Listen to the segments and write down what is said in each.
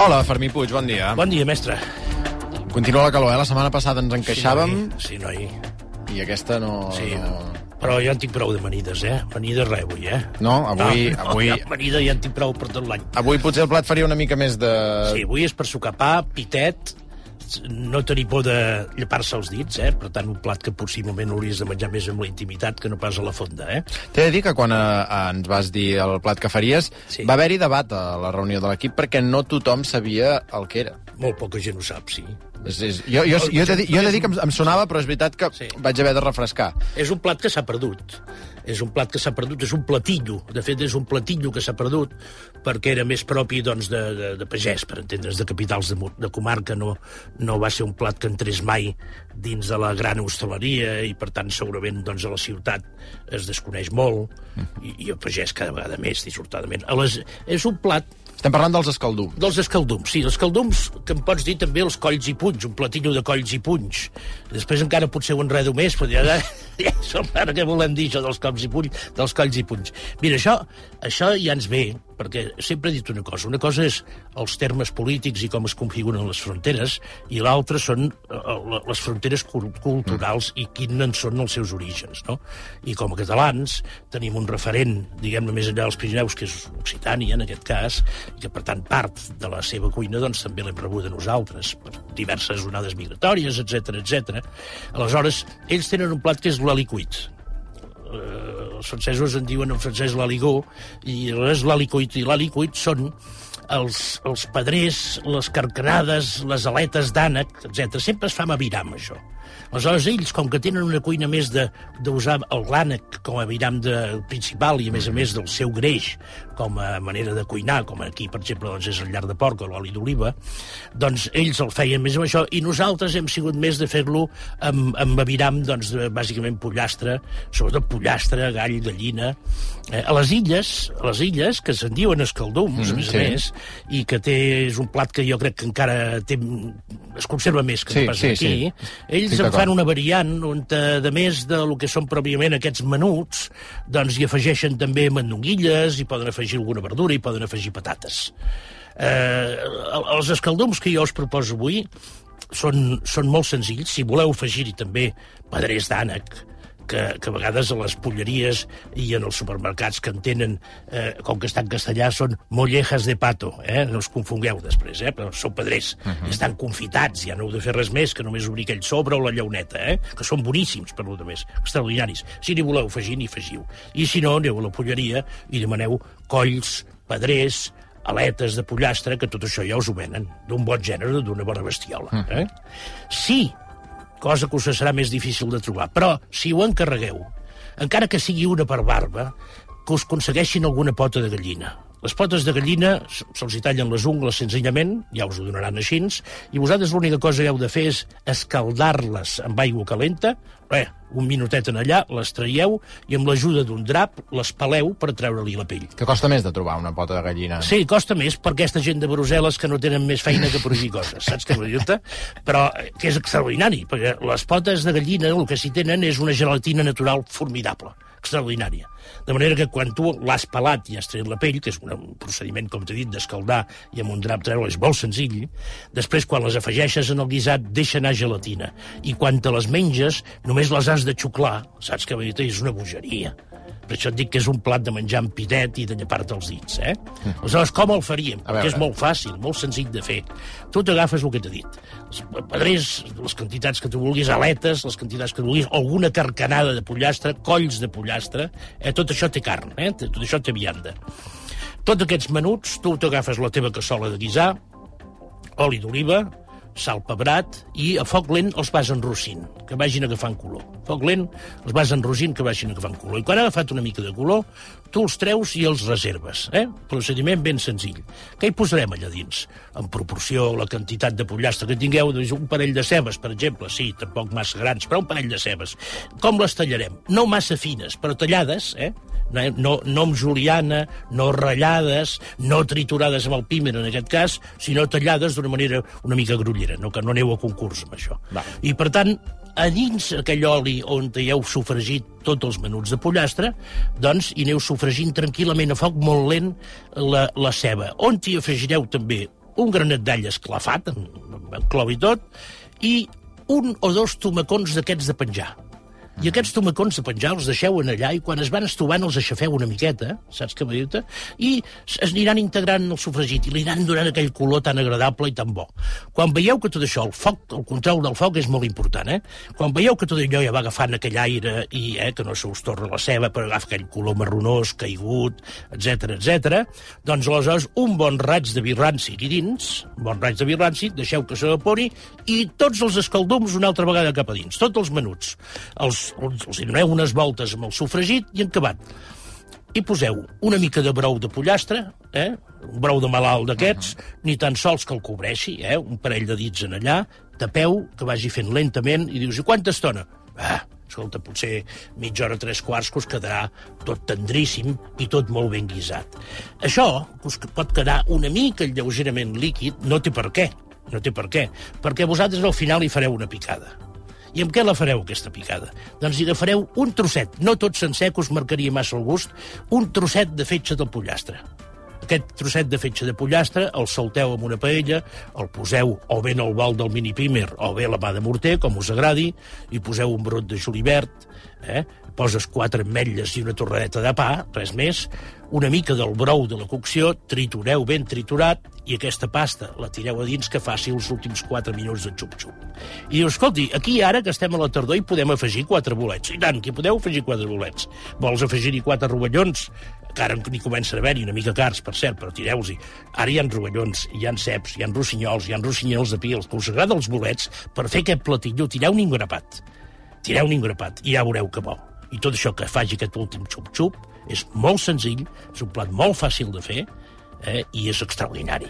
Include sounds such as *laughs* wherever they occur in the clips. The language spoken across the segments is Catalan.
Hola, Fermí Puig, bon dia. Bon dia, mestre. Continua la calor, eh? La setmana passada ens encaixàvem Sí, noi. i aquesta no... Sí, no... Però ja en tinc prou d'amanides, eh? Amanides res, avui, eh? No, avui... no, avui... No, amanida ja en tinc prou per tot l'any. Avui potser el plat faria una mica més de... Sí, avui és per sucar pa, pitet, no tenir por de llepar-se els dits, eh? Per tant, un plat que possiblement hauries de menjar més amb la intimitat que no pas a la fonda, eh? T'he de dir que quan eh, ens vas dir el plat que faries, Sí. va haver-hi debat a la reunió de l'equip perquè no tothom sabia el que era. Molt poca gent ho sap, sí. És, és, jo, jo, jo, dir, jo he de dir que em, em sonava, però és veritat que Sí. vaig haver de refrescar. És un plat que s'ha perdut. És un plat que s'ha perdut, és un platillo. De fet, és un platillo que s'ha perdut perquè era més propi doncs, de, de, de pagès, per entendre's, de capitals de, de comarca. No, no va ser un plat que entrés mai dins de la gran hostaleria i, per tant, segurament doncs, a la ciutat es desconeix molt i, i el pagès cada vegada més, dissortadament. A les, és un plat Estem parlant dels escaldums. dels escaldums, sí, els escaldums, que em pots dir també els colls i punys, un platillo de colls i punys. Després encara potser ho enredo més, però ja, *laughs* ja som ara que volem dir això dels colls i punys, dels colls i punys. Mira, això, això ja ens ve, perquè sempre he dit una cosa. Una cosa és els termes polítics i com es configuren les fronteres, i l'altra són eh, les fronteres cul- culturals i quins són els seus orígens, no? I com a catalans tenim un referent, diguem-ne, més enllà dels Pirineus, que és Occitània, en aquest cas, i que, per tant, part de la seva cuina doncs, també l'hem rebut a nosaltres, per diverses onades migratòries, etc etc. Aleshores, ells tenen un plat que és l'alicuit. Els francesos en diuen en francès l'aligó, i aleshores l'alicuit i l'alicuit són els, els pedrers, les carcanades, les aletes d'ànec, etc. Sempre es fa amb aviram, això. Aleshores, ells, com que tenen una cuina més d'usar el l'ànec com a aviram de, principal i, a més a més, del seu greix com a manera de cuinar, com aquí, per exemple, doncs és el llar de porc o l'oli d'oliva, doncs ells el feien més amb això i nosaltres hem sigut més de fer-lo amb, amb aviram, doncs, de, bàsicament pollastre, sobretot pollastre, gall, gallina. Eh, a les illes, a les illes, que se'n diuen escaldums, Mm, a més sí. a més, i que té, és un plat que jo crec que encara té, es conserva més que Sí, no pas sí, aquí, sí. ells En fan una variant on, eh, de més de lo que són pròpiament aquests menuts, doncs hi afegeixen també mandonguilles, hi poden afegir alguna verdura, hi poden afegir patates. Eh, el- els escaldums que jo us proposo avui són, són molt senzills. Si voleu afegir-hi també pedrers d'ànec, que, que a vegades a les polleries i en els supermercats que en tenen, eh, com que està en castellà, són mollejas de pato, eh? no us confongueu després, eh? però són pedrers, uh -huh. estan confitats, ja no heu de fer res més que només obrir aquell sobre o la llauneta, eh? que són boníssims, per lo de més, extraordinaris. Si n'hi voleu afegir, n'hi afegiu. I si no, aneu a la polleria i demaneu colls, pedrers, aletes de pollastre, que tot això ja us ho venen, d'un bon gènere, d'una bona bestiola. Eh? Sí, cosa que us serà més difícil de trobar. Però, si ho encarregueu, encara que sigui una per barba, que us aconsegueixin alguna pota de gallina. Les potes de gallina se'ls hi tallen les ungles senzillament, ja us ho donaran així, i vosaltres l'única cosa que heu de fer és escaldar-les amb aigua calenta, res, un minutet en allà, les traieu i amb l'ajuda d'un drap les peleu per treure-li la pell. Que costa més de trobar una pota de gallina. Sí, costa més per aquesta gent de Brussel·les que no tenen més feina que prohibir coses, saps què vull dir-te? Però eh, que és extraordinari, perquè les potes de gallina el que s'hi tenen és una gelatina natural formidable, extraordinària. De manera que quan tu l'has pelat i has tret la pell, que és un procediment, com t'he dit, d'escaldar i amb un drap treure, és molt senzill, després quan les afegeixes en el guisat deixa anar gelatina. I quan te les menges només les has de xuclar, saps dir-te? És una bogeria. Per això et dic que és un plat de menjar amb pitet i de llepar-te els dits, eh? *laughs* Aleshores, com el faríem? Perquè és molt fàcil, molt senzill de fer. Tu t'agafes el que t'he dit. Els pedrers, les quantitats que tu vulguis, aletes, les quantitats que tu vulguis, alguna carcanada de pollastre, colls de pollastre, eh? tot això té carn, eh? tot això té vianda. Tots aquests menuts, tu t'agafes la teva cassola de guisar, oli d'oliva, sal pebrat, i a foc lent els vas enrossint, que vagin agafant color. A foc lent els vas enrossint, que vagin agafant color. I quan ha agafat una mica de color, tu els treus i els reserves. Eh? Procediment ben senzill. Què hi posarem allà dins? En proporció a la quantitat de pollastre que tingueu, doncs un parell de cebes, per exemple, sí, tampoc massa grans, però un parell de cebes. Com les tallarem? No massa fines, però tallades, eh? No, no, no amb juliana, no ratllades, no triturades amb el pímer en aquest cas, sinó tallades d'una manera una mica grullera, no que no aneu a concurs amb això. Va. I per tant, a dins aquell oli on hi heu sofregit tots els menuts de pollastre, doncs hi aneu sofregint tranquil·lament a foc molt lent la, la ceba. On hi afegireu també un granet d'all esclafat, amb, amb clou i tot, i un o dos tomacons d'aquests de penjar. I aquests tomacons de penjar els deixeu en allà i quan es van estovant els aixafeu una miqueta, saps què dir-te? I es aniran integrant en el sofregit i li aniran donant aquell color tan agradable i tan bo. Quan veieu que tot això, el foc, el control del foc és molt important, eh? Quan veieu que tot allò ja va agafant aquell aire i eh, que no se us torna la ceba, però agafa aquell color marronós, caigut, etc etc. doncs aleshores un bon raig de vi ranci aquí dins, un bon raig de vi ranci, deixeu que s'evapori i tots els escaldums una altra vegada cap a dins, tots els menuts. Els, els, hi doneu unes voltes amb el sofregit i acabat. I poseu una mica de brou de pollastre, eh? un brou de malalt d'aquests, uh -huh. ni tan sols que el cobreixi, eh? un parell de dits en allà, tapeu, que vagi fent lentament, i dius, i quanta estona? Ah, escolta, potser mitja hora, tres quarts, que us quedarà tot tendríssim i tot molt ben guisat. Això us pot quedar una mica lleugerament líquid, no té per què, no té per què, perquè vosaltres al final hi fareu una picada. I amb què la fareu, aquesta picada? Doncs hi agafareu un trosset, no tot sencer, que us marcaria massa el gust, un trosset de fetge del pollastre. Aquest trosset de fetge de pollastre el salteu amb una paella, el poseu o bé en el bol del mini pimer o bé a la mà de morter, com us agradi, i poseu un brot de julivert, eh? poses quatre ametlles i una torradeta de pa, res més, una mica del brou de la cocció, tritureu ben triturat, i aquesta pasta la tireu a dins que faci els últims 4 minuts de xup-xup. I dius, escolti, aquí ara que estem a la tardor hi podem afegir quatre bolets. I tant, que podeu afegir quatre bolets. Vols afegir-hi quatre rovellons? Que ara n'hi comencen a haver-hi una mica cars, per cert, però tireu-hi. Ara hi ha rovellons, hi ha ceps, hi ha rossinyols, hi ha rossinyols de pils, que us agrada els bolets, per fer aquest platillo, tireu-n'hi un grapat. Tireu-n'hi un grapat i ja veureu que bo. I tot això que faci aquest últim xup-xup és molt senzill, és un plat molt fàcil de fer eh, i és extraordinari.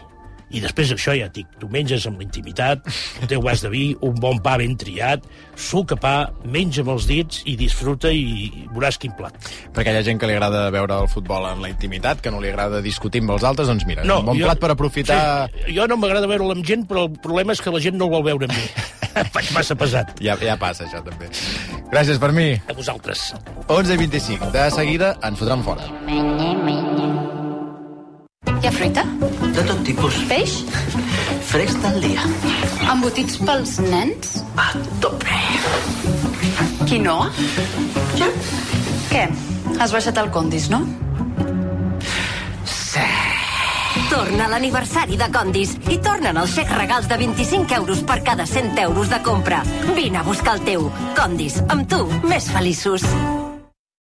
I després això ja et dic, tu menges amb l'intimitat, el teu vas de vi, un bon pa ben triat, suc a pa, menja amb els dits i disfruta i veuràs quin plat. Perquè hi ha gent que li agrada veure el futbol en la intimitat, que no li agrada discutir amb els altres, doncs mira, No, un bon jo- plat per aprofitar... Sí, jo no m'agrada veure'l amb gent, però el problema és que la gent no el vol veure amb mi. *laughs* Faig massa pesat. Ja, ja passa, això, també. Gràcies per mi. A vosaltres. 11 i 25. De seguida ens fotran fora. Hi ha fruita? De tot tipus. Peix? Fresc del dia. Embotits pels nens? A tope. Quinoa? Ja. Què? Has baixat el condis, no? Sí. Torna l'aniversari de Condis i tornen els xecs regals de 25 euros per cada 100 euros de compra. Vine a buscar el teu. Condis, amb tu, més feliços.